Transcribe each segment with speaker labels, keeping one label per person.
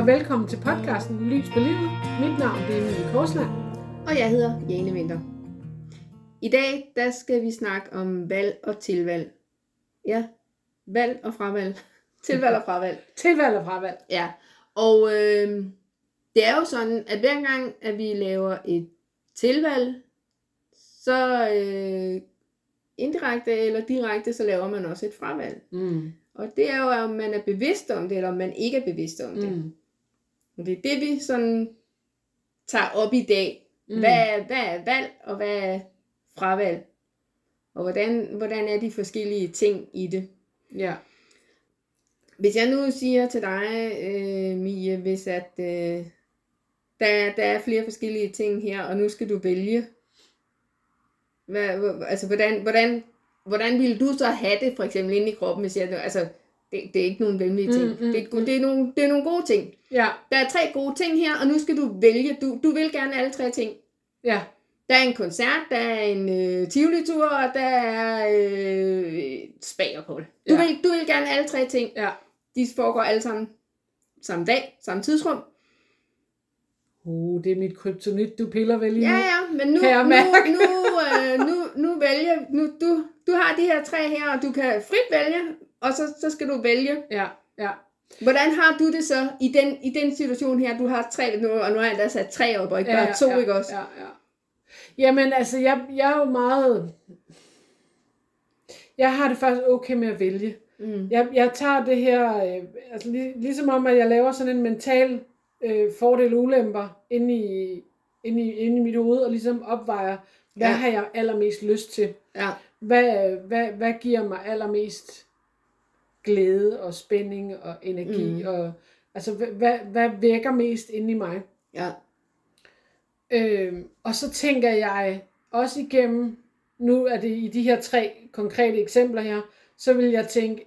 Speaker 1: og velkommen til podcasten Lys på livet. Mit navn er Emilie Korsland.
Speaker 2: Og jeg hedder Jane Winter. I dag, der skal vi snakke om valg og tilvalg. Ja, valg og fravalg. Tilvalg og fravalg.
Speaker 1: Tilvalg og fravalg.
Speaker 2: Ja, og øh, det er jo sådan, at hver gang, at vi laver et tilvalg, så øh, indirekte eller direkte, så laver man også et fravalg.
Speaker 1: Mm.
Speaker 2: Og det er jo, om man er bevidst om det, eller om man ikke er bevidst om det.
Speaker 1: Mm.
Speaker 2: Det er det, vi sådan tager op i dag.
Speaker 1: Mm.
Speaker 2: Hvad, er, hvad er valg, og hvad er fravalg? Og hvordan, hvordan er de forskellige ting i det?
Speaker 1: Ja.
Speaker 2: Hvis jeg nu siger til dig, øh, Mie, hvis at øh, der, der er flere forskellige ting her, og nu skal du vælge. Hvad, altså, hvordan, hvordan, hvordan ville du så have det, for eksempel inde i kroppen, hvis jeg, altså, det, det er ikke nogen venlige ting.
Speaker 1: Mm, mm,
Speaker 2: det, er, det, er nogle, det er nogle gode ting.
Speaker 1: Ja.
Speaker 2: Der er tre gode ting her, og nu skal du vælge. Du, du vil gerne alle tre ting.
Speaker 1: Ja.
Speaker 2: Der er en koncert, der er en øh, tivoli-tur, og der er øh, spagerophold. Du,
Speaker 1: Ja.
Speaker 2: vil, du vil gerne alle tre ting.
Speaker 1: Ja.
Speaker 2: De foregår alle sammen samme dag, samme tidsrum.
Speaker 1: Uh, det er mit kryptonit, du piller vel lige
Speaker 2: Ja,
Speaker 1: nu.
Speaker 2: ja, men nu, nu, nu, øh, nu, nu vælge. Nu, du, du har de her tre her, og du kan frit vælge, og så, så skal du vælge.
Speaker 1: Ja. Ja.
Speaker 2: Hvordan har du det så i den, i den situation her? Du har tre nu, og nu har jeg endda sat tre op, og ikke
Speaker 1: ja,
Speaker 2: bare
Speaker 1: ja,
Speaker 2: to,
Speaker 1: ja,
Speaker 2: ikke også?
Speaker 1: Ja, ja. Jamen, altså, jeg, jeg er jo meget... Jeg har det faktisk okay med at vælge.
Speaker 2: Mm.
Speaker 1: Jeg, jeg tager det her, øh, altså lig, ligesom om, at jeg laver sådan en mental øh, fordel og ulemper inde i, inde, i, inde i mit hoved, og ligesom opvejer, hvad
Speaker 2: Ja.
Speaker 1: ja. har jeg allermest lyst til?
Speaker 2: Ja.
Speaker 1: Hvad, hvad, hvad giver mig allermest glæde og spænding og energi?
Speaker 2: Mm.
Speaker 1: Og, altså, hvad, hvad, hvad vækker mest inde i mig?
Speaker 2: Ja.
Speaker 1: Øhm, og så tænker jeg også igennem, nu er det i de her tre konkrete eksempler her, så vil jeg tænke,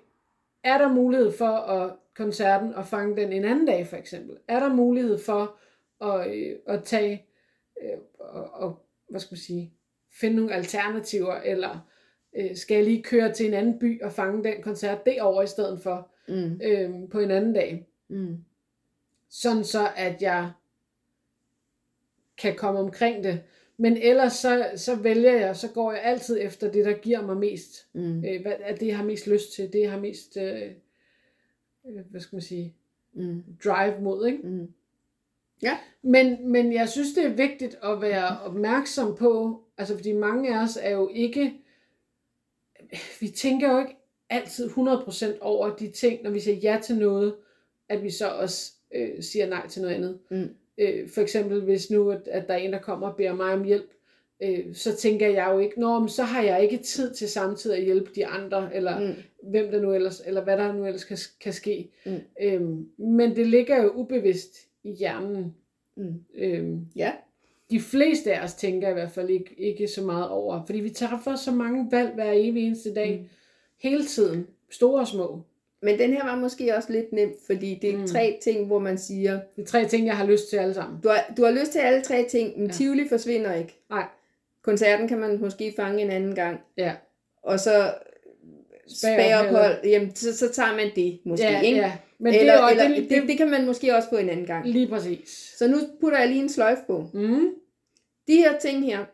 Speaker 1: er der mulighed for at koncerten og fange den en anden dag for eksempel? Er der mulighed for at, øh, at tage øh, og, og, hvad skal man sige, finde nogle alternativer, eller øh, skal jeg lige køre til en anden by og fange den koncert derovre i stedet for
Speaker 2: Mm.
Speaker 1: øh, på en anden dag?
Speaker 2: Mm.
Speaker 1: sådan så at jeg kan komme omkring det. Men ellers så, så vælger jeg, så går jeg altid efter det, der giver mig mest.
Speaker 2: Mm.
Speaker 1: Øh, hvad er det, jeg har mest lyst til, det jeg har mest, øh, øh, hvad skal man sige,
Speaker 2: Mm.
Speaker 1: drive mod, ikke?
Speaker 2: Mm.
Speaker 1: Men, men jeg synes, det er vigtigt at være opmærksom på, altså fordi mange af os er jo ikke, vi tænker jo ikke altid 100% over de ting, når vi siger ja til noget, at vi så også øh, siger nej til noget andet.
Speaker 2: Mm.
Speaker 1: Øh, for eksempel hvis nu, at, at der er en, der kommer og beder mig om hjælp, øh, så tænker jeg jo ikke, Nå, men så har jeg ikke tid til samtidig at hjælpe de andre, eller
Speaker 2: Mm.
Speaker 1: hvem der nu ellers, eller hvad der nu ellers kan, kan ske.
Speaker 2: Mm.
Speaker 1: Øhm, men det ligger jo ubevidst i hjernen.
Speaker 2: Mm.
Speaker 1: Øhm,
Speaker 2: Ja.
Speaker 1: De fleste af os tænker i hvert fald ikke, ikke så meget over, fordi vi træffer så mange valg hver evig eneste dag,
Speaker 2: Mm.
Speaker 1: hele tiden, store og små.
Speaker 2: Men den her var måske også lidt nem, fordi det er mm. Tre ting, hvor man siger,
Speaker 1: Det er tre ting, jeg har lyst til alle sammen.
Speaker 2: du har, du har lyst til alle tre ting, men
Speaker 1: Ja.
Speaker 2: Tivoli forsvinder ikke.
Speaker 1: Nej,
Speaker 2: Koncerten kan man måske fange en anden gang.
Speaker 1: ja.
Speaker 2: Og så spageophold, jamen så, så tager man det måske,
Speaker 1: ja,
Speaker 2: ikke?
Speaker 1: ja. Men
Speaker 2: eller,
Speaker 1: det er jo
Speaker 2: eller,
Speaker 1: det,
Speaker 2: det, det, det kan man måske også få en anden gang.
Speaker 1: lige præcis.
Speaker 2: Så nu putter jeg lige en sløjf på.
Speaker 1: Mm.
Speaker 2: De her ting her,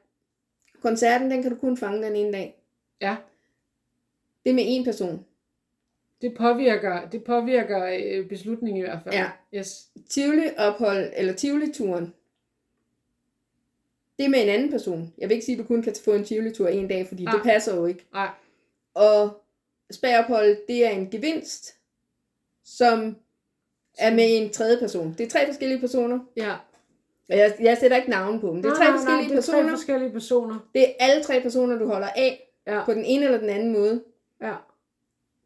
Speaker 2: koncerten, den kan du kun fange den ene dag.
Speaker 1: Ja,
Speaker 2: Det er med én person.
Speaker 1: det påvirker, det påvirker øh, beslutningen i hvert fald.
Speaker 2: Ja.
Speaker 1: Yes.
Speaker 2: Tivoli-ophold, eller Tivoli-turen, det er med en anden person. Jeg vil ikke sige, at du kun kan få en Tivoli-tur en dag, fordi
Speaker 1: Nej.
Speaker 2: det passer jo ikke.
Speaker 1: Nej.
Speaker 2: Og spagophold, det er en gevinst, som er med en tredje person. Det er tre forskellige personer.
Speaker 1: Ja.
Speaker 2: Jeg, jeg sætter ikke navn på dem. Det er
Speaker 1: Nej,
Speaker 2: tre
Speaker 1: nej, nej,
Speaker 2: forskellige
Speaker 1: det er
Speaker 2: personer.
Speaker 1: tre forskellige personer.
Speaker 2: Det er alle tre personer, du holder af
Speaker 1: Ja.
Speaker 2: på den ene eller den anden måde.
Speaker 1: ja.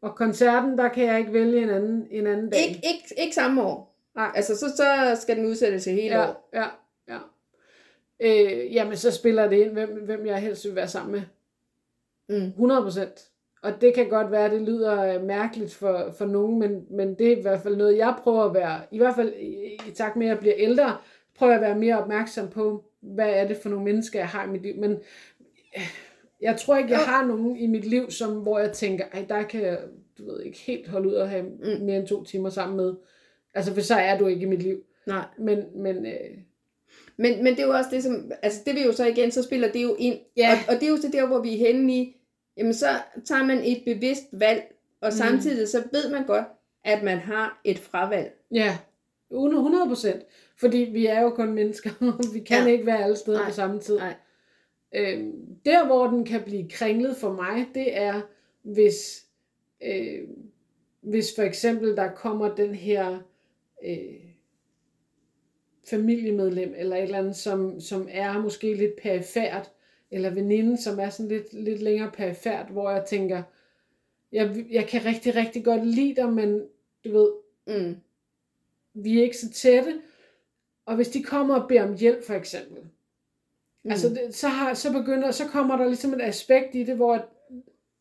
Speaker 1: Og koncerten, der kan jeg ikke vælge en anden, en anden dag.
Speaker 2: Ikke, ikke, ikke samme år.
Speaker 1: Nej.
Speaker 2: Altså, så, så skal den udsættes til hele
Speaker 1: ja,
Speaker 2: år.
Speaker 1: ja, ja. Øh, jamen, så spiller det ind, hvem, hvem jeg helst vil være sammen med.
Speaker 2: Mm.
Speaker 1: 100 procent. Og det kan godt være, at det lyder øh, mærkeligt for, for nogen, men, men det er i hvert fald noget, jeg prøver at være, i hvert fald i, i takt med, at jeg bliver ældre, prøver at være mere opmærksom på, hvad er det for nogle mennesker, jeg har i mit liv. Men øh, jeg tror ikke, jeg har nogen i mit liv, som, hvor jeg tænker, ej, der kan jeg, du ved, ikke helt holde ud at have
Speaker 2: Mm.
Speaker 1: mere end to timer sammen med. Altså, for så er du ikke i mit liv.
Speaker 2: Nej.
Speaker 1: Men, men øh,
Speaker 2: Men, men det er jo også det, som, altså det vil jo så igen, så spiller det jo ind.
Speaker 1: Ja.
Speaker 2: Og, og det er jo så der, hvor vi er henne i, jamen så tager man et bevidst valg, og
Speaker 1: Mm.
Speaker 2: samtidig så ved man godt, at man har et fravalg.
Speaker 1: ja, 100 procent. Fordi vi er jo kun mennesker. vi kan
Speaker 2: Ja.
Speaker 1: ikke være alle steder
Speaker 2: Nej,
Speaker 1: på samme tid.
Speaker 2: nej.
Speaker 1: Øhm, der, hvor den kan blive kringlet for mig, det er, hvis, øh, hvis for eksempel der kommer den her øh, familiemedlem, eller et eller andet, som, som er måske lidt perifært, eller veninde, som er sådan lidt, lidt længere perifært, hvor jeg tænker, jeg, jeg kan rigtig, rigtig godt lide dig, men du ved,
Speaker 2: Mm.
Speaker 1: Vi er ikke så tætte. Og hvis de kommer og beder om hjælp, for eksempel, mm. altså det, så, har, så begynder, så kommer der ligesom et aspekt i det, hvor, at,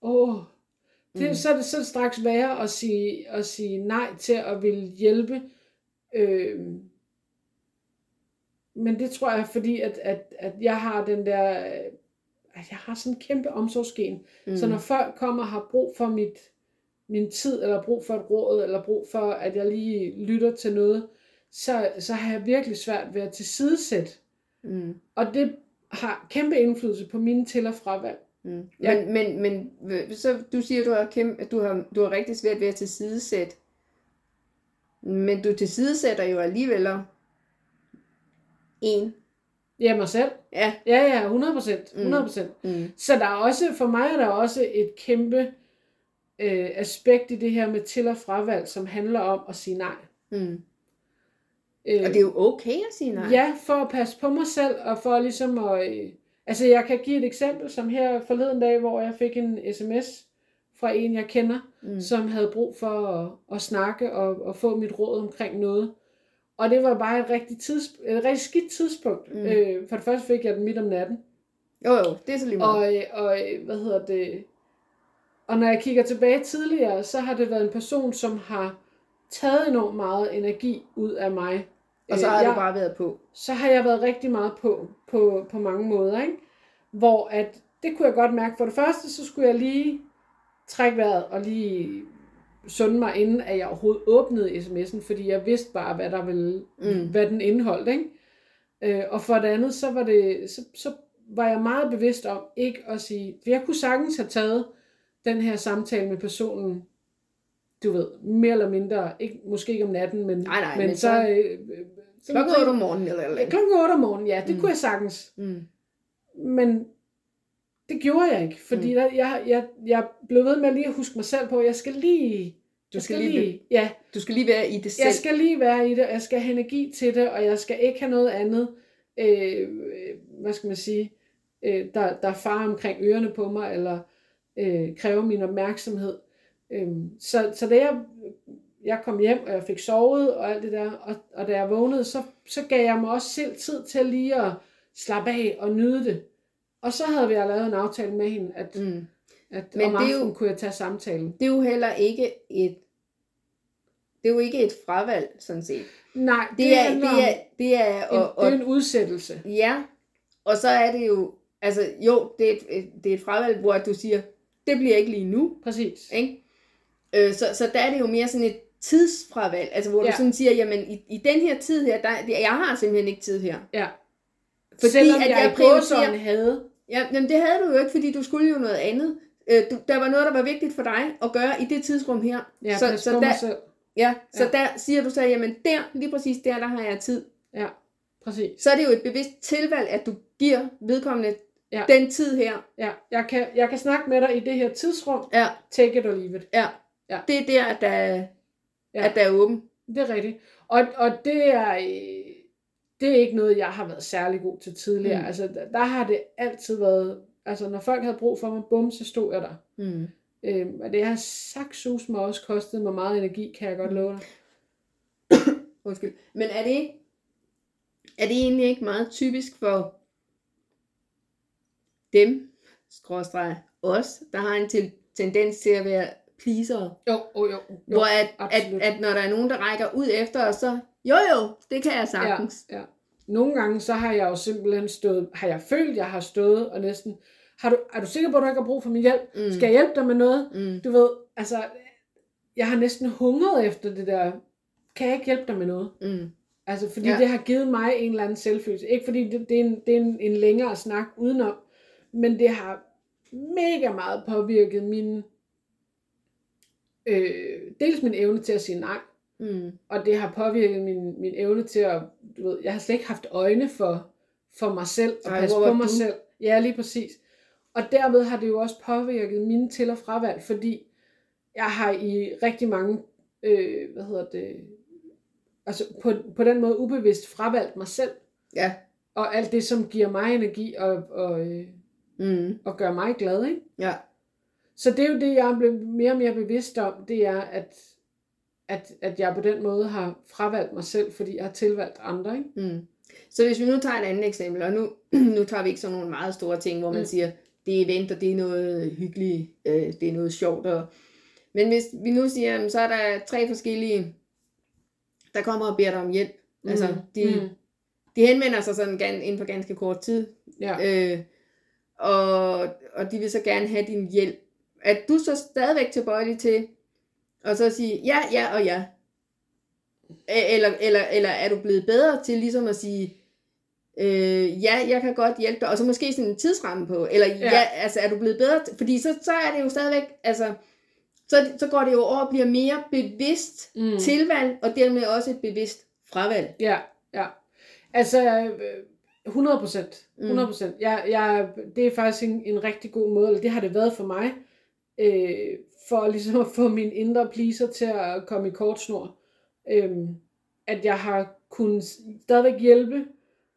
Speaker 1: åh, det,
Speaker 2: Mm.
Speaker 1: så, er det, så straks værre at sige, at sige nej til at ville hjælpe. Øh, men det tror jeg, fordi at, at, at jeg har den der, at jeg har sådan en kæmpe omsorgsgen.
Speaker 2: Mm.
Speaker 1: Så når folk kommer og har brug for mit, min tid, eller brug for et råd, eller brug for, at jeg lige lytter til noget, så, så har jeg virkelig svært ved at tilsidesætte.
Speaker 2: Mm.
Speaker 1: Og det har kæmpe indflydelse på mine til- og fravalg.
Speaker 2: Mm.
Speaker 1: Ja.
Speaker 2: Men, men, men så du siger, du har, kæmpe, at du har, du har rigtig svært ved at tilsidesætte. Men du tilsidesætter jo alligevel en.
Speaker 1: Ja, mig selv.
Speaker 2: Ja.
Speaker 1: Ja, ja, 100 procent. 100 procent.
Speaker 2: Mm.
Speaker 1: Så der er også, for mig er der også et kæmpe øh, aspekt i det her med til- og fravalg, som handler om at sige nej.
Speaker 2: Mm.
Speaker 1: Øh,
Speaker 2: Og det er jo okay at sige nej.
Speaker 1: Ja, for at passe på mig selv, og for ligesom at... Øh, altså, jeg kan give et eksempel, som her forleden dag, hvor jeg fik en sms fra en, jeg kender,
Speaker 2: Mm.
Speaker 1: som havde brug for at, at snakke og, og få mit råd omkring noget. Og det var bare et rigtig, tids, et rigtig skidt tidspunkt.
Speaker 2: Mm.
Speaker 1: Mm. Øh, for det første fik jeg den midt om natten.
Speaker 2: Jo, jo, det er så lige meget.
Speaker 1: Og, øh, og øh, hvad hedder det? Og når jeg kigger tilbage tidligere, så har det været en person, som har taget enormt meget energi ud af mig.
Speaker 2: Og så
Speaker 1: Øh,
Speaker 2: har
Speaker 1: jeg,
Speaker 2: du bare været på.
Speaker 1: så har jeg været rigtig meget på, på, på mange måder, ikke? Hvor at, det kunne jeg godt mærke. For det første, så skulle jeg lige trække vejret og lige sunde mig, inden at jeg overhovedet åbnede sms'en, fordi jeg vidste bare, hvad der ville,
Speaker 2: Mm.
Speaker 1: mm. hvad den indeholdt, ikke? Øh, og for det andet, så var det, så, så var jeg meget bevidst om ikke at sige, for jeg kunne sagtens have taget den her samtale med personen, du ved, mere eller mindre, ikke, måske ikke om natten, men,
Speaker 2: Nej, nej,
Speaker 1: men,
Speaker 2: men
Speaker 1: så...
Speaker 2: så-
Speaker 1: øh, øh,
Speaker 2: Klokken 8 om morgenen eller eller
Speaker 1: klokken 8 om morgenen, ja, det
Speaker 2: Mm.
Speaker 1: kunne jeg sagtens.
Speaker 2: Mm.
Speaker 1: Men det gjorde jeg ikke, fordi
Speaker 2: Mm.
Speaker 1: der, jeg, jeg, jeg blev ved med lige at huske mig selv på, at jeg skal lige...
Speaker 2: Du
Speaker 1: jeg
Speaker 2: skal lige-
Speaker 1: ja,
Speaker 2: Du skal lige være i det selv.
Speaker 1: jeg skal lige være i det, og jeg skal have energi til det, og jeg skal ikke have noget andet, øh, øh, hvad skal man sige, øh, der, der farer omkring ørerne på mig, eller øh, kræver min opmærksomhed. Øh, så, så da jeg, jeg kom hjem, og jeg fik sovet, og alt det der, og, og da jeg vågnede, så, så gav jeg mig også selv tid til lige at slappe af og nyde det. Og så havde vi lavet en aftale med hende, at,
Speaker 2: Mm.
Speaker 1: at
Speaker 2: Men
Speaker 1: om
Speaker 2: det er jo-
Speaker 1: kunne jeg tage samtalen.
Speaker 2: Det er jo heller ikke et det er jo ikke et fravalg, sådan set.
Speaker 1: Nej,
Speaker 2: Det, det er, det er, det er,
Speaker 1: en,
Speaker 2: og, og,
Speaker 1: det er en udsættelse.
Speaker 2: ja, og så er det jo, altså jo, det er et, det er et fravalg, hvor du siger, det bliver ikke lige nu,
Speaker 1: Præcis.
Speaker 2: ikke? Øh, så, så der er det jo mere sådan et tidsfravalg, altså hvor ja. Du sådan siger, jamen i, i den her tid her, der, jeg har simpelthen ikke tid her.
Speaker 1: Ja.
Speaker 2: Fordi
Speaker 1: Selvom
Speaker 2: at
Speaker 1: jeg,
Speaker 2: jeg prioriterer-
Speaker 1: havde.
Speaker 2: Ja, men det havde du jo ikke, fordi du skulle jo noget andet. Øh, du, der var noget, der var vigtigt for dig at gøre i det tidsrum her.
Speaker 1: Ja,
Speaker 2: så, så der,
Speaker 1: selv.
Speaker 2: Ja, så
Speaker 1: Ja.
Speaker 2: der siger du så, jamen der, lige præcis der, der har jeg tid.
Speaker 1: Ja, præcis.
Speaker 2: Så er det jo et bevidst tilvalg, at du giver vedkommende
Speaker 1: Ja.
Speaker 2: den tid her.
Speaker 1: Ja, jeg kan, jeg kan snakke med dig i det her tidsrum.
Speaker 2: Ja,
Speaker 1: Take it or leave it.
Speaker 2: ja.
Speaker 1: Ja.
Speaker 2: Det er der, at der, ja.
Speaker 1: Ja.
Speaker 2: at der er åben.
Speaker 1: Det er rigtigt. Og, og det er... Det er ikke noget, jeg har været særlig god til tidligere.
Speaker 2: Mm.
Speaker 1: Mm. Altså, der, der har det altid været... Altså, når folk havde brug for mig, bum, så stod jeg der.
Speaker 2: Mm.
Speaker 1: Øhm, og det har saktsus mig også kostet mig meget energi, kan jeg godt love dig.
Speaker 2: Undskyld. Men er det er det egentlig ikke meget typisk for dem, skråstreg os, der har en til, tendens til at være pleasere?
Speaker 1: Jo, jo, jo. jo.
Speaker 2: Hvor at, at,
Speaker 1: absolut.
Speaker 2: at når der er nogen, der rækker ud efter os, så jo jo, det kan jeg sagtens.
Speaker 1: Ja, ja. Nogle gange så har jeg jo simpelthen stået, har jeg følt, jeg har stået og næsten, har du, er du sikker på, at du ikke har brug for min hjælp?
Speaker 2: Mm.
Speaker 1: Skal jeg hjælpe dig med noget?
Speaker 2: Mm.
Speaker 1: Du ved, altså, jeg har næsten hungret efter det der kan jeg ikke hjælpe dig med noget.
Speaker 2: Mm.
Speaker 1: Altså, fordi
Speaker 2: ja.
Speaker 1: det har givet mig en eller anden selvfølelse. Ikke fordi det, det er, en, det er en, en længere snak udenom, men det har mega meget påvirket min, øh, dels min evne til at sige nej,
Speaker 2: Mm.
Speaker 1: og det har påvirket min, min evne til at, du ved, jeg har slet ikke haft øjne for, for mig selv, og
Speaker 2: Ej,
Speaker 1: passe på mig
Speaker 2: du?
Speaker 1: selv. Ja, lige præcis. Og derved har det jo også påvirket mine til- og fravalg, fordi jeg har i rigtig mange, øh, hvad hedder det, altså på, på den måde ubevidst fravalgt mig selv,
Speaker 2: Ja.
Speaker 1: og alt det, som giver mig energi og, og, øh,
Speaker 2: Mm.
Speaker 1: og gør mig glad, ikke?
Speaker 2: Ja.
Speaker 1: Så det er jo det, jeg er blevet mere og mere bevidst om, det er, at, at, at jeg på den måde har fravalgt mig selv, fordi jeg har tilvalgt andre, ikke?
Speaker 2: Mm. Så hvis vi nu tager et andet eksempel, og nu, nu tager vi ikke sådan nogle meget store ting, hvor man
Speaker 1: Mm.
Speaker 2: siger, det er event, og det er noget hyggeligt, øh, det er noget sjovt. Og... Men hvis vi nu siger, jamen, så er der tre forskellige, der kommer og beder dig om hjælp. Mm. Altså, de,
Speaker 1: mm.
Speaker 2: de henvender sig sådan gan, inden for ganske kort tid,
Speaker 1: Ja.
Speaker 2: øh, og, og de vil så gerne have din hjælp. Er du så stadigvæk tilbøjelig til at så sige ja, ja og ja? Eller, eller, eller er du blevet bedre til ligesom at sige, øh, ja, jeg kan godt hjælpe dig, og så måske sådan en tidsramme på, eller ja,
Speaker 1: Ja.
Speaker 2: altså er du blevet bedre, til, fordi så, så er det jo stadigvæk, altså, så, så går det jo over og bliver mere bevidst
Speaker 1: mm.
Speaker 2: tilvalg, og dermed også et bevidst fravalg.
Speaker 1: Ja, ja. Altså, øh, 100 procent.
Speaker 2: Mm.
Speaker 1: 100 procent. Jeg, jeg, det er faktisk en, en rigtig god måde, eller det har det været for mig, øh, for ligesom at få min indre pleaser til at komme i kortsnor. Øh, at jeg har kunnet stadigvæk hjælpe,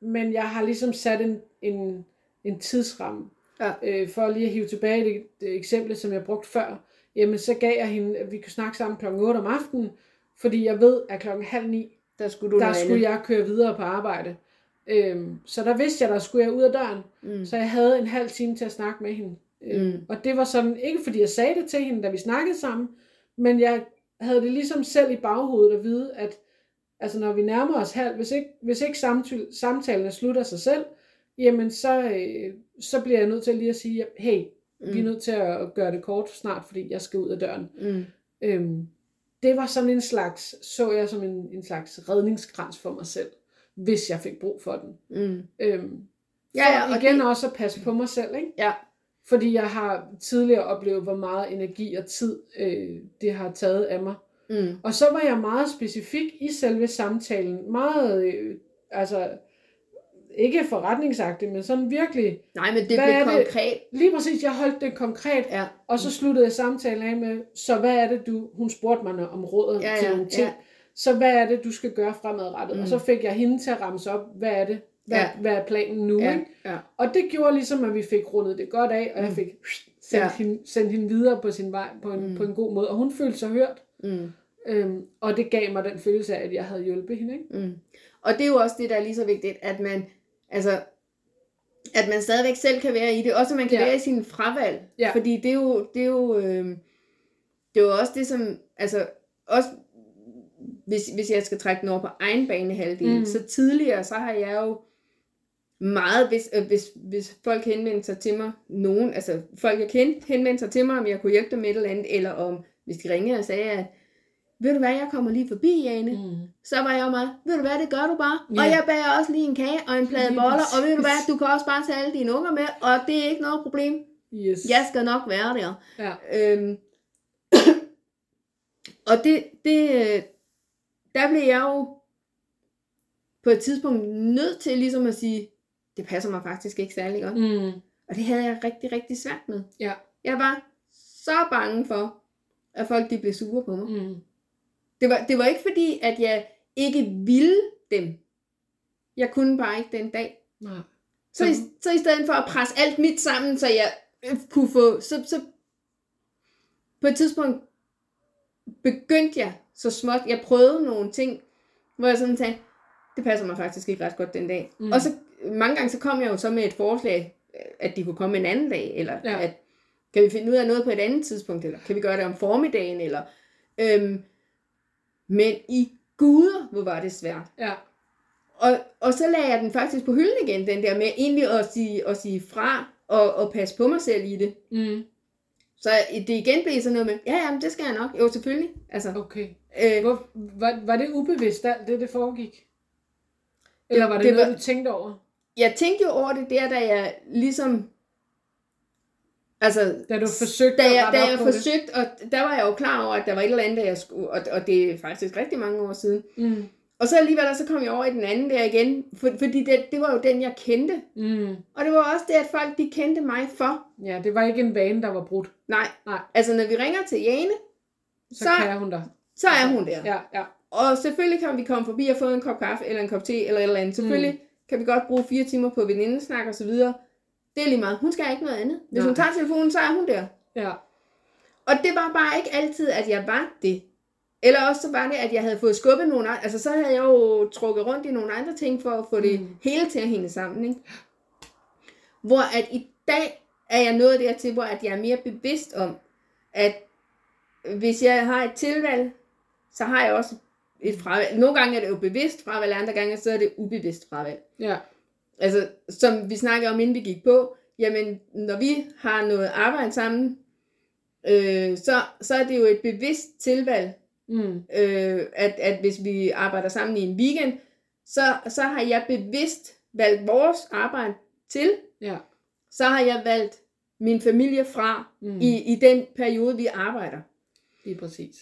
Speaker 1: men jeg har ligesom sat en, en, en tidsramme.
Speaker 2: Ja.
Speaker 1: Øh, for lige at hive tilbage det, det eksempel, som jeg brugte før, jamen så gav jeg hende, at vi kunne snakke sammen klokken 8 om aftenen, fordi jeg ved, at klokken halv ni,
Speaker 2: Der skulle du
Speaker 1: der skulle jeg køre videre på arbejde. Øhm, så der vidste jeg, der skulle jeg ud af døren.
Speaker 2: Mm.
Speaker 1: Så jeg havde en halv time til at snakke med hende. Øhm,
Speaker 2: Mm.
Speaker 1: Og det var sådan, ikke fordi jeg sagde det til hende, da vi snakkede sammen, men jeg havde det ligesom selv i baghovedet at vide, at altså når vi nærmer os halv, hvis ikke, hvis ikke samtalen, samtalen slutter sig selv, jamen så, øh, så bliver jeg nødt til lige at sige, hey, mm. vi er nødt til at gøre det kort snart, fordi jeg skal ud af døren.
Speaker 2: Mm.
Speaker 1: Øhm, det var sådan en slags, så jeg som en, en slags redningskrans for mig selv, hvis jeg fik brug for den.
Speaker 2: Mm.
Speaker 1: Øhm,
Speaker 2: Ja, ja, og
Speaker 1: igen
Speaker 2: det-
Speaker 1: også at passe på mig selv, ikke?
Speaker 2: Ja.
Speaker 1: Fordi jeg har tidligere oplevet, hvor meget energi og tid øh, det har taget af mig.
Speaker 2: Mm.
Speaker 1: Og så var jeg meget specifik i selve samtalen. Meget, øh, altså, ikke forretningsagtigt, men sådan virkelig,
Speaker 2: Nej, men det blev
Speaker 1: er det?
Speaker 2: konkret.
Speaker 1: lige præcis, jeg holdt det konkret,
Speaker 2: Ja.
Speaker 1: og så sluttede jeg samtalen af med, så hvad er det du, hun spurgte mig om råd
Speaker 2: Ja,
Speaker 1: til
Speaker 2: ja,
Speaker 1: nogle ting,
Speaker 2: ja.
Speaker 1: Så hvad er det du skal gøre fremadrettet,
Speaker 2: Mm.
Speaker 1: og så fik jeg hende til at ramse op, hvad er det, hvad,
Speaker 2: Ja.
Speaker 1: hvad er planen nu,
Speaker 2: Ja.
Speaker 1: ikke?
Speaker 2: Ja.
Speaker 1: Og det gjorde ligesom, at vi fik rundet det godt af, og jeg
Speaker 2: Mm.
Speaker 1: fik sendt,
Speaker 2: Ja.
Speaker 1: hende, sendt hende videre på sin vej på en,
Speaker 2: Mm.
Speaker 1: på en god måde, og hun følte sig hørt,
Speaker 2: Mm.
Speaker 1: øhm, og det gav mig den følelse af, at jeg havde hjulpet hende, ikke?
Speaker 2: Mm. Og det er jo også det, der er lige så vigtigt, at man, altså, at man stadigvæk selv kan være i det. Også at man kan
Speaker 1: Ja.
Speaker 2: være i sin fravalg.
Speaker 1: Ja.
Speaker 2: Fordi det er jo, det er jo, øh, det er jo også det, som, altså, også, hvis, hvis jeg skal trække den over på egen banehalvdel, Mm. så tidligere, så har jeg jo meget, hvis, øh, hvis, hvis folk henvendte sig til mig, nogen, altså folk jeg kendte, henvendte sig til mig, om jeg kunne hjælpe dem med et eller andet, eller om, hvis de ringede og sagde, at ved du hvad, jeg kommer lige forbi, Jane,
Speaker 1: Mm.
Speaker 2: så var jeg jo meget, ved du hvad, det gør du bare.
Speaker 1: Ja.
Speaker 2: Og jeg bager også lige en kage og en plade
Speaker 1: Lige
Speaker 2: boller, og ved du hvad, du kan også bare tage alle dine unger med, og det er ikke noget problem.
Speaker 1: Yes.
Speaker 2: Jeg skal nok være der.
Speaker 1: Ja.
Speaker 2: Øhm, og det, det, øh, der blev jeg jo på et tidspunkt nødt til ligesom at sige, det passer mig faktisk ikke særlig godt.
Speaker 1: Mm.
Speaker 2: Og det havde jeg rigtig, rigtig svært med.
Speaker 1: Ja.
Speaker 2: Jeg var så bange for, at folk de blev sure på mig.
Speaker 1: Mm.
Speaker 2: Det var, det var ikke fordi, at jeg ikke ville dem. Jeg kunne bare ikke den dag.
Speaker 1: Nej.
Speaker 2: Så, i, så i stedet for at presse alt mit sammen, så jeg øh, kunne få... Så, så på et tidspunkt begyndte jeg så småt. Jeg prøvede nogle ting, hvor jeg sådan tænkte, det passer mig faktisk ikke ret godt den dag.
Speaker 1: Mm.
Speaker 2: Og så mange gange så kom jeg jo så med et forslag, at de kunne komme en anden dag, eller
Speaker 1: ja.
Speaker 2: at kan vi finde ud af noget på et andet tidspunkt, eller kan vi gøre det om formiddagen, eller... Øhm, men i guder, hvor var det svært.
Speaker 1: Ja.
Speaker 2: Og, og så lagde jeg den faktisk på hylden igen, den der med egentlig at sige, at sige fra og, og passe på mig selv i det.
Speaker 1: Mm.
Speaker 2: Så det igen blev sådan noget med, ja, jamen, det skal jeg nok. Jo, selvfølgelig. Altså,
Speaker 1: Okay.
Speaker 2: Øh,
Speaker 1: Hvor, var, var det ubevidst alt det, det foregik? Eller var det,
Speaker 2: det
Speaker 1: noget,
Speaker 2: var-
Speaker 1: du tænkte over?
Speaker 2: jeg tænkte jo over det der, da jeg ligesom... Altså,
Speaker 1: Da du forsøgte
Speaker 2: da
Speaker 1: at
Speaker 2: jeg,
Speaker 1: rette
Speaker 2: da jeg forsøgte, og der var jeg jo klar over, at der var et eller andet, der jeg skulle, og, og det er faktisk rigtig mange år siden.
Speaker 1: Mm.
Speaker 2: Og så alligevel, så kom jeg over i den anden der igen, for, fordi det, det var jo den, jeg kendte.
Speaker 1: Mm.
Speaker 2: Og det var også det, at folk, de kendte mig for.
Speaker 1: Ja, det var ikke en vane, der var brudt.
Speaker 2: Nej,
Speaker 1: Nej.
Speaker 2: altså når vi ringer til Jane,
Speaker 1: Så,
Speaker 2: Så-
Speaker 1: kan hun der.
Speaker 2: så er hun der.
Speaker 1: Ja, ja.
Speaker 2: Og selvfølgelig kan vi komme forbi og få en kop kaffe, eller en kop te, eller et eller andet. Selvfølgelig mm. kan vi godt bruge fire timer på venindesnak og så videre. Det er lige meget. Hun skal ikke noget andet. Hvis
Speaker 1: Nej.
Speaker 2: hun tager telefonen, så er hun der.
Speaker 1: ja.
Speaker 2: Og det var bare ikke altid, at jeg var det. Eller også så var det, at jeg havde fået skubbet nogle andre. Altså så havde jeg jo trukket rundt i nogle andre ting, for at få det
Speaker 1: Mm.
Speaker 2: hele til at hænge sammen. Ikke? Hvor at i dag er jeg nået dertil, hvor at jeg er mere bevidst om, at hvis jeg har et tilvalg, så har jeg også et fravalg. Nogle gange er det jo bevidst fravalg, andre gange så er det ubevidst fravalg.
Speaker 1: Ja.
Speaker 2: Altså, som vi snakkede om, inden vi gik på, jamen, når vi har noget arbejde sammen, øh, så, så er det jo et bevidst tilvalg,
Speaker 1: Mm.
Speaker 2: øh, at, at hvis vi arbejder sammen i en weekend, så, så har jeg bevidst valgt vores arbejde til,
Speaker 1: Ja.
Speaker 2: så har jeg valgt min familie fra
Speaker 1: Mm.
Speaker 2: i, i den periode, vi arbejder.
Speaker 1: Lige præcis.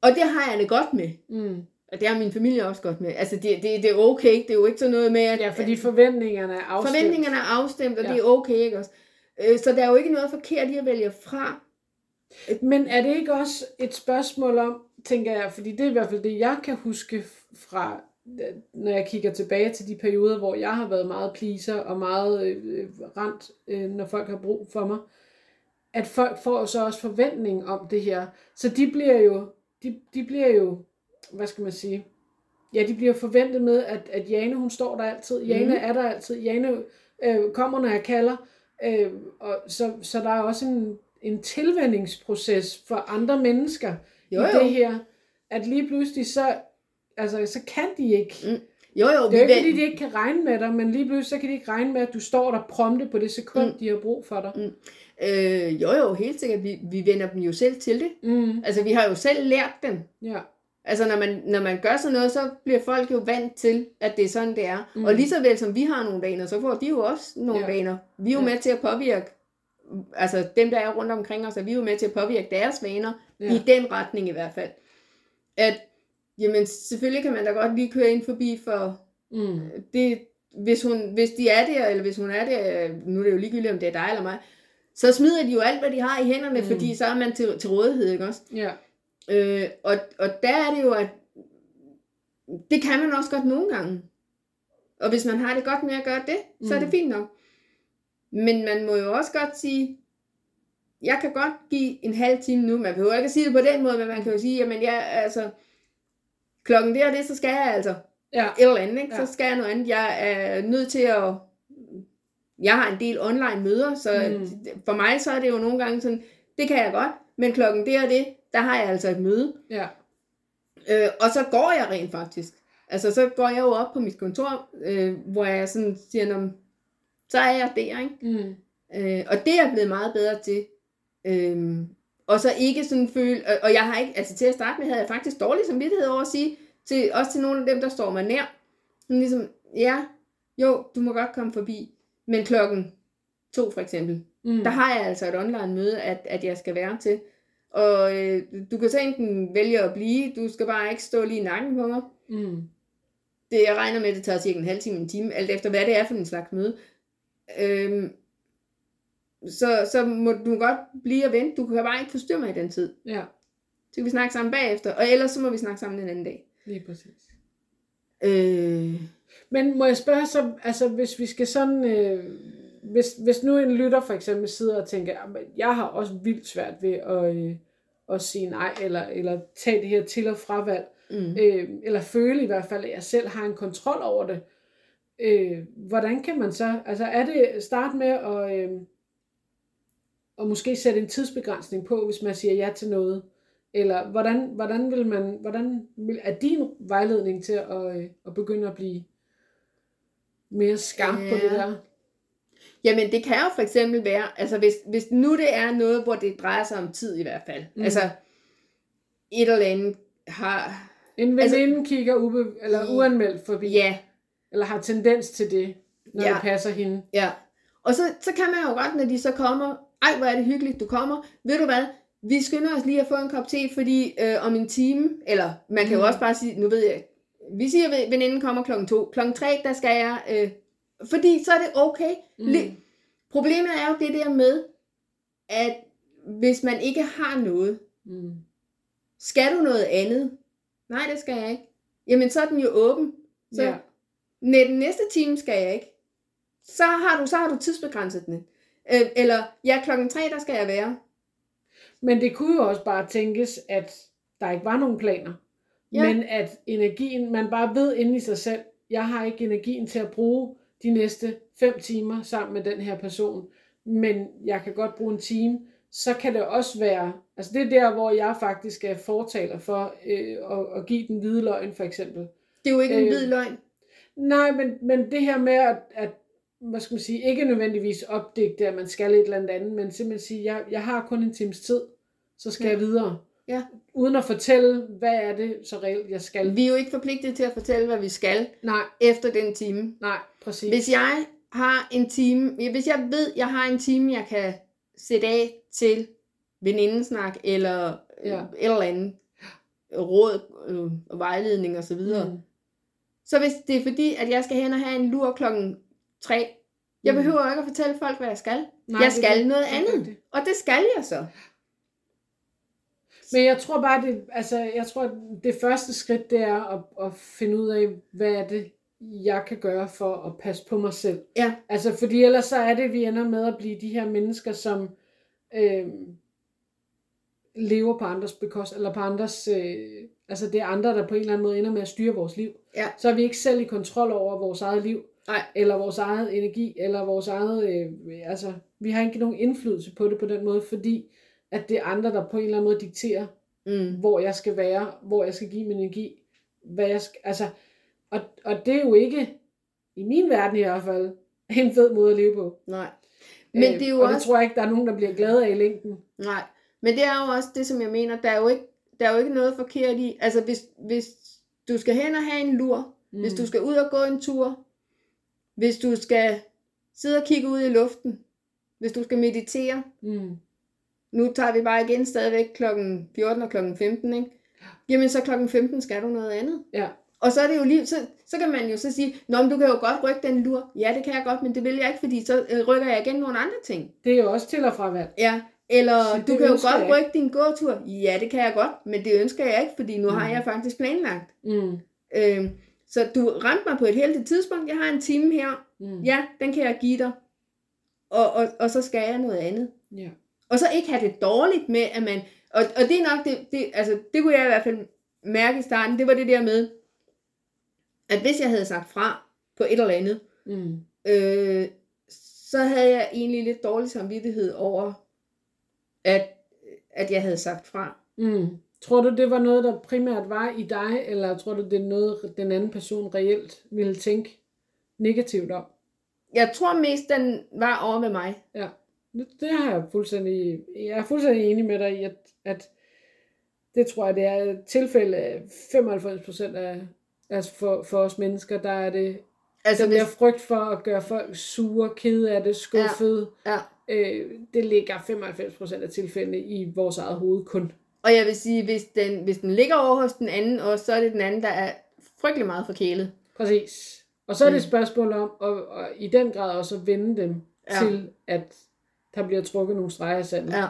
Speaker 2: Og det har jeg det godt med.
Speaker 1: Mm.
Speaker 2: Og det har min familie også godt med. Altså, det, det, det er okay. Det er jo ikke sådan noget med, at
Speaker 1: Ja, fordi forventningerne er afstemt.
Speaker 2: forventningerne er afstemt, og
Speaker 1: Ja.
Speaker 2: ja. det er okay, ikke også? Øh, Så der er jo ikke noget forkert i at vælge fra.
Speaker 1: Men er det ikke også et spørgsmål om, tænker jeg, fordi det er i hvert fald det, jeg kan huske fra, når jeg kigger tilbage til de perioder, hvor jeg har været meget pleaser og meget øh, rent, øh, når folk har brug for mig, at folk får så også forventning om det her. Så de bliver jo, de, de bliver jo, hvad skal man sige, ja, de bliver forventet med, at, at Jane, hun står der altid. Jane
Speaker 2: Mhm.
Speaker 1: er der altid. Jane øh, kommer, når jeg kalder. Øh, og så, så der er også en, en tilvændingsproces for andre mennesker
Speaker 2: Jo,
Speaker 1: i
Speaker 2: jo.
Speaker 1: det her, at lige pludselig så, altså, så kan de ikke.
Speaker 2: Mm. Jo, jo,
Speaker 1: Det er jo ikke, fordi de ikke kan regne med dig, men lige pludselig så kan de ikke regne med, at du står der prompte på det sekund,
Speaker 2: Mm.
Speaker 1: de har brug for dig.
Speaker 2: øh, jo, jo, helt sikkert. Vi, vi vender dem jo selv til det.
Speaker 1: Mm.
Speaker 2: Altså, vi har jo selv lært dem.
Speaker 1: Ja.
Speaker 2: Altså, når man, når man gør sådan noget, så bliver folk jo vant til, at det er sådan, det er.
Speaker 1: Mm.
Speaker 2: Mm. Og lige så vel som vi har nogle vaner, så får de jo også nogle
Speaker 1: ja.
Speaker 2: vaner. Vi er jo
Speaker 1: Ja.
Speaker 2: med til at påvirke, altså dem, der er rundt omkring os, er vi er jo med til at påvirke deres vaner,
Speaker 1: Ja.
Speaker 2: i den retning i hvert fald. At, jamen, selvfølgelig kan man da godt lige køre ind forbi for
Speaker 1: Mm.
Speaker 2: det, hvis, hun, hvis de er der, eller hvis hun er der, nu er det jo ligegyldigt, om det er dig eller mig, så smider de jo alt, hvad de har i hænderne,
Speaker 1: Mm.
Speaker 2: mm. fordi så er man til, til rådighed, ikke også?
Speaker 1: Ja.
Speaker 2: Øh, og, og der er det jo, at det kan man også godt nogle gange. Og hvis man har det godt med at gøre det, mm. så er det
Speaker 1: Mm.
Speaker 2: fint nok. Men man må jo også godt sige, jeg kan godt give en halv time nu. Man behøver ikke at sige det på den måde, men man kan jo sige, jamen jeg, altså, klokken det og det, så skal jeg altså
Speaker 1: Ja.
Speaker 2: et eller andet, ikke?
Speaker 1: Ja.
Speaker 2: så skal jeg noget andet. Jeg er nødt til at... Jeg har en del online møder, så
Speaker 1: Mm.
Speaker 2: for mig så er det jo nogle gange sådan, det kan jeg godt, men klokken det og det, der har jeg altså et møde.
Speaker 1: Ja.
Speaker 2: Øh, og så går jeg rent faktisk. Altså så går jeg jo op på mit kontor, øh, hvor jeg sådan siger, "Nå, så er jeg der, ikke?
Speaker 1: Mm.
Speaker 2: Øh, og det er jeg blevet meget bedre til. Øh, og så ikke sådan føle, og, og jeg har ikke, altså til at starte med, havde jeg faktisk dårlig samvittighed over at sige, til, også til nogle af dem, der står mig nær, sådan ligesom, ja, jo, du må godt komme forbi, men klokken to for eksempel,
Speaker 1: Mm.
Speaker 2: der har jeg altså et online møde, at, at jeg skal være til. Og øh, du kan så enten vælge at blive, du skal bare ikke stå lige i nakken på mig.
Speaker 1: Mm.
Speaker 2: Det, jeg regner med, at det tager cirka en halv time, en time, alt efter hvad det er for en slags møde. Øhm, så, så må du godt blive og vente. Du kan bare ikke forstyrre mig i den tid.
Speaker 1: Ja.
Speaker 2: Så kan vi snakke sammen bagefter, og ellers så må vi snakke sammen en anden dag.
Speaker 1: Lige præcis.
Speaker 2: Øh,
Speaker 1: Men må jeg spørge så, altså hvis vi skal sådan, øh, hvis, hvis nu en lytter for eksempel sidder og tænker, "Jamen, jeg har også vildt svært ved at, øh, at sige nej, eller, eller tage det her til- og fravalg,
Speaker 2: mm.
Speaker 1: øh, eller føle i hvert fald, at jeg selv har en kontrol over det. Øh, hvordan kan man så, altså er det start med at, øh, at måske sætte en tidsbegrænsning på, hvis man siger ja til noget? Eller hvordan, hvordan vil man, hvordan vil, er din vejledning til at, øh, at begynde at blive mere skarp ja. på det der?
Speaker 2: Jamen, det kan jo for eksempel være, altså hvis, hvis nu det er noget, hvor det drejer sig om tid i hvert fald.
Speaker 1: Mm.
Speaker 2: Altså, et eller andet har...
Speaker 1: En
Speaker 2: Altså-
Speaker 1: veninde altså, kigger ube, eller uanmeldt forbi,
Speaker 2: Ja,
Speaker 1: eller har tendens til det, når
Speaker 2: Ja.
Speaker 1: det passer hende.
Speaker 2: ja. Og så, så kan man jo godt, når de så kommer, ej, hvor er det hyggeligt, du kommer. Ved du hvad, vi skynder os lige at få en kop te, fordi øh, om en time, eller man kan jo
Speaker 1: Mm.
Speaker 2: også bare sige, nu ved jeg, vi siger, at veninden kommer klokken to. Klokken tre, der skal jeg, øh, fordi så er det okay.
Speaker 1: Mm.
Speaker 2: Problemet er jo det der med, at hvis man ikke har noget,
Speaker 1: Mm.
Speaker 2: skal du noget andet? Nej, det skal jeg ikke. Jamen, så er den jo åben. Så,
Speaker 1: Ja.
Speaker 2: Nej, den næste time skal jeg ikke. Så har du, så har du tidsbegrænset den. Øh, eller, ja, klokken tre, der skal jeg være.
Speaker 1: Men det kunne jo også bare tænkes, at der ikke var nogen planer.
Speaker 2: Ja.
Speaker 1: Men at energien, man bare ved inde i sig selv, jeg har ikke energien til at bruge de næste fem timer sammen med den her person, men jeg kan godt bruge en time, så kan det også være, altså det er der, hvor jeg faktisk er fortaler for øh, at, at give den hvide løgn for eksempel.
Speaker 2: Det er jo ikke øh, en hvid løgn.
Speaker 1: Nej, men, men det her med at, at hvad skal man sige, ikke nødvendigvis opdigte, at man skal et eller andet men simpelthen sige, jeg, jeg har kun en times tid, så skal
Speaker 2: Ja.
Speaker 1: jeg videre.
Speaker 2: Ja.
Speaker 1: Uden at fortælle, hvad er det så reelt, jeg skal.
Speaker 2: Vi er jo ikke forpligtet til at fortælle, hvad vi skal
Speaker 1: Nej,
Speaker 2: efter den time.
Speaker 1: nej, præcis.
Speaker 2: Hvis jeg har en time, hvis jeg ved, jeg har en time, jeg kan sætte af til venindesnak, eller
Speaker 1: Ja.
Speaker 2: ja. et eller andet råd, øh, og vejledning osv., mm. Så hvis det er fordi, at jeg skal hen og have en lur klokken 3, jeg
Speaker 1: Mm.
Speaker 2: behøver ikke at fortælle folk, hvad jeg skal.
Speaker 1: Nej,
Speaker 2: jeg
Speaker 1: det
Speaker 2: skal
Speaker 1: det.
Speaker 2: noget
Speaker 1: Det
Speaker 2: andet.
Speaker 1: rigtigt.
Speaker 2: Og det skal jeg så.
Speaker 1: Men jeg tror bare, det, altså, jeg tror, det første skridt, det er at, at finde ud af, hvad er det, jeg kan gøre for at passe på mig selv.
Speaker 2: Ja.
Speaker 1: Altså, fordi ellers så er det, vi ender med at blive de her mennesker, som øh, lever på andres bekost, eller på andres, øh, altså det er andre, der på en eller anden måde ender med at styre vores liv.
Speaker 2: Ja.
Speaker 1: Så er vi ikke selv i kontrol over vores eget liv,
Speaker 2: Nej.
Speaker 1: eller vores eget energi, eller vores eget, øh, altså, vi har ikke nogen indflydelse på det på den måde, fordi at det er andre, der på en eller anden måde dikterer,
Speaker 2: Mm.
Speaker 1: hvor jeg skal være, hvor jeg skal give min energi, hvad jeg skal, altså, og, og det er jo ikke, i min verden i hvert fald, en fed måde at leve på.
Speaker 2: Nej. Men det er jo
Speaker 1: Øh, og det
Speaker 2: også...
Speaker 1: tror jeg ikke, der er nogen, der bliver glade af i længden.
Speaker 2: Nej, men det er jo også det, som jeg mener, der er jo ikke, der er jo ikke noget forkert i, altså hvis, hvis du skal hen og have en lur, mm. hvis du skal ud og gå en tur, hvis du skal sidde og kigge ud i luften, hvis du skal meditere,
Speaker 1: Mm.
Speaker 2: nu tager vi bare igen stadigvæk klokken 14 og klokken 15, ikke? Jamen så klokken 15 skal du noget andet.
Speaker 1: Ja.
Speaker 2: Og så er det jo lige, så, så kan man jo så sige, Nå, men du kan jo godt rykke den lur. Ja, det kan jeg godt, men det vil jeg ikke, fordi så øh, rykker jeg igen nogle andre ting.
Speaker 1: Det er jo også til og fra valg.
Speaker 2: Ja, eller
Speaker 1: Så
Speaker 2: du kan jo godt
Speaker 1: jeg
Speaker 2: rykke din gåtur. Ja, det kan jeg godt, men det ønsker jeg ikke, fordi nu mm. har jeg faktisk planlagt.
Speaker 1: Mm.
Speaker 2: Øhm, så du ramte mig på et heldigt tidspunkt. Jeg har en time her.
Speaker 1: Mm.
Speaker 2: Ja, den kan jeg give dig. Og, og, og så skal jeg noget andet.
Speaker 1: ja.
Speaker 2: Og så ikke have det dårligt med, at man... Og, og det er nok det, det... Altså, det kunne jeg i hvert fald mærke i starten. Det var det der med, at hvis jeg havde sagt fra på et eller andet,
Speaker 1: Mm.
Speaker 2: øh, så havde jeg egentlig lidt dårlig samvittighed over, at, at jeg havde sagt fra.
Speaker 1: Mm. Tror du, det var noget, der primært var i dig, eller tror du, det er noget, den anden person reelt ville tænke negativt om?
Speaker 2: Jeg tror mest, den var over ved mig.
Speaker 1: Ja, det, det har jeg fuldstændig, jeg er fuldstændig enig med dig i, at, at det tror jeg, det er tilfælde af 95% af, altså for, for os mennesker, der er det
Speaker 2: Altså,
Speaker 1: den
Speaker 2: hvis,
Speaker 1: der frygt for at gøre folk sure, kede af det, skuffede,
Speaker 2: ja.
Speaker 1: Øh, det ligger 95% af tilfældene i vores eget hoved kun.
Speaker 2: Og jeg vil sige, hvis den, hvis den ligger over hos den anden, og så er det den anden, der er frygtelig meget forkælet.
Speaker 1: Præcis. Og så er det et
Speaker 2: Mm.
Speaker 1: spørgsmål om, og, og i den grad også at vende dem
Speaker 2: Ja.
Speaker 1: til, at der bliver trukket nogle streger i sandet.
Speaker 2: Ja.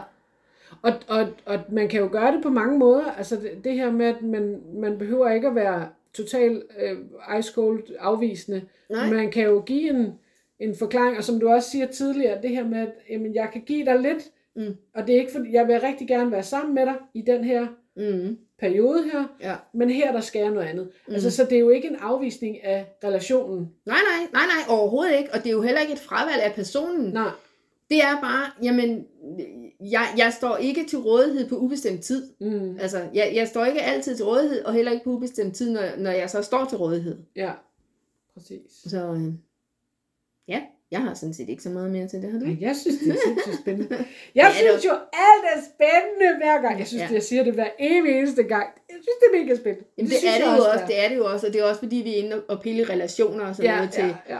Speaker 1: Og, og, og man kan jo gøre det på mange måder. Altså det, det her med, at man, man behøver ikke at være total øh, ice cold afvisende.
Speaker 2: Nej.
Speaker 1: Man kan jo give en, en forklaring, og som du også siger tidligere, det her med, at jamen, jeg kan give dig lidt,
Speaker 2: Mm.
Speaker 1: og det er ikke fordi, jeg vil rigtig gerne være sammen med dig i den her
Speaker 2: Mm.
Speaker 1: periode her,
Speaker 2: Ja.
Speaker 1: men her der skal jeg noget andet.
Speaker 2: Mm.
Speaker 1: Altså, så det er jo ikke en afvisning af relationen.
Speaker 2: Nej, nej, nej, nej, overhovedet ikke. Og det er jo heller ikke et fravalg af personen.
Speaker 1: Nej,
Speaker 2: Det er bare, jamen, jeg, jeg står ikke til rådighed på ubestemt tid.
Speaker 1: mm,
Speaker 2: Altså, jeg, jeg står ikke altid til rådighed, og heller ikke på ubestemt tid, når, når jeg så står til rådighed.
Speaker 1: ja, præcis.
Speaker 2: Så, øh, ja. Jeg har sådan set ikke så meget mere til det, har du?
Speaker 1: Ej, Jeg synes, det er sindssygt spændende. Jeg
Speaker 2: Ja, det
Speaker 1: synes jo, alt er spændende hver gang. Jeg synes,
Speaker 2: Ja.
Speaker 1: jeg siger det hver evig eneste gang. Jeg synes, det er mega spændende.
Speaker 2: Jamen, det,
Speaker 1: synes
Speaker 2: er det jo også,
Speaker 1: er.
Speaker 2: det er det jo også, og det er også fordi, vi er inde og pille relationer og sådan
Speaker 1: Ja,
Speaker 2: noget til.
Speaker 1: ja,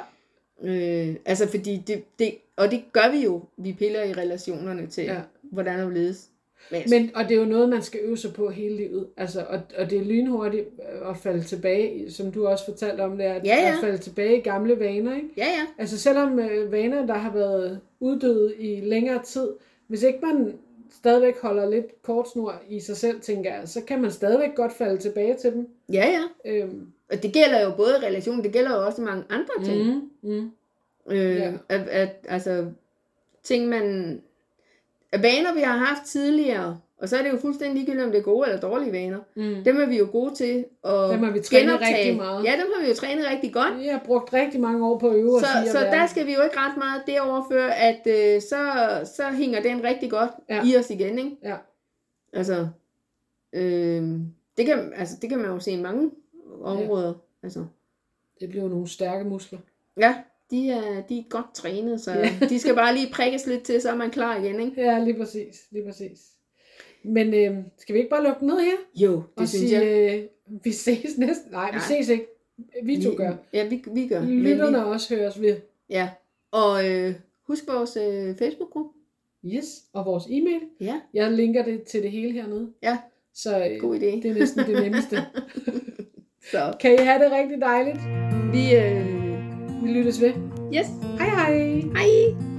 Speaker 1: ja.
Speaker 2: Øh, altså fordi det, det, og det gør vi jo, vi piller i relationerne til, ja. Hvordan det ledes. Men,
Speaker 1: Men, og det er jo noget, man skal øve sig på hele livet. Altså, og, og det er lynhurtigt at falde tilbage, som du også fortalte om det, at,
Speaker 2: Ja, ja.
Speaker 1: at falde tilbage i gamle vaner. Ikke?
Speaker 2: ja, ja,
Speaker 1: Altså selvom øh, vaner, der har været uddøde i længere tid, hvis ikke man stadigvæk holder lidt kortsnor i sig selv, tænker jeg, så kan man stadigvæk godt falde tilbage til dem.
Speaker 2: ja, ja.
Speaker 1: Øhm,
Speaker 2: Og det gælder jo både relation, det gælder jo også mange andre ting.
Speaker 1: mm, mm,
Speaker 2: Øh,
Speaker 1: Ja.
Speaker 2: at, at, altså, ting man... At vaner, vi har haft tidligere, og så er det jo fuldstændig ligegyldigt, om det er gode eller dårlige vaner.
Speaker 1: mm.
Speaker 2: Dem er vi jo gode til at
Speaker 1: Dem har vi trænet
Speaker 2: genoptage.
Speaker 1: rigtig meget.
Speaker 2: Ja, dem har vi jo trænet rigtig godt.
Speaker 1: Jeg har brugt rigtig mange år på at øve
Speaker 2: Så,
Speaker 1: og
Speaker 2: så der skal vi jo ikke ret meget derover før, at øh, så, så hænger den rigtig godt ja. I os igen, ikke?
Speaker 1: Ja.
Speaker 2: Altså, øh, det, kan, altså, det kan man jo se i mange områder. Ja. Altså,
Speaker 1: Det bliver jo nogle stærke muskler.
Speaker 2: ja, de er, de er godt trænet, så
Speaker 1: Ja.
Speaker 2: de skal bare lige prikkes lidt til, så er man klar igen, ikke?
Speaker 1: Ja, lige præcis. Lige præcis. Men øh, skal vi ikke bare lukke ned her?
Speaker 2: Jo, det
Speaker 1: og
Speaker 2: synes
Speaker 1: sige,
Speaker 2: jeg.
Speaker 1: øh, vi ses næsten. Nej, vi
Speaker 2: Nej.
Speaker 1: ses ikke. Vi to gør.
Speaker 2: Ja, vi, vi gør.
Speaker 1: Lytterne
Speaker 2: vi,
Speaker 1: også høres ved.
Speaker 2: ja, og øh, husk vores øh, Facebook-gruppe.
Speaker 1: Yes, og vores e-mail.
Speaker 2: Ja,
Speaker 1: Jeg linker det til det hele hernede.
Speaker 2: Ja.
Speaker 1: Så øh,
Speaker 2: god idé.
Speaker 1: det er næsten det nemmeste.
Speaker 2: Så
Speaker 1: Kan I have det rigtig dejligt?
Speaker 2: vi, øh,
Speaker 1: Vi lyttes ved.
Speaker 2: yes,
Speaker 1: Hej hej!
Speaker 2: hej!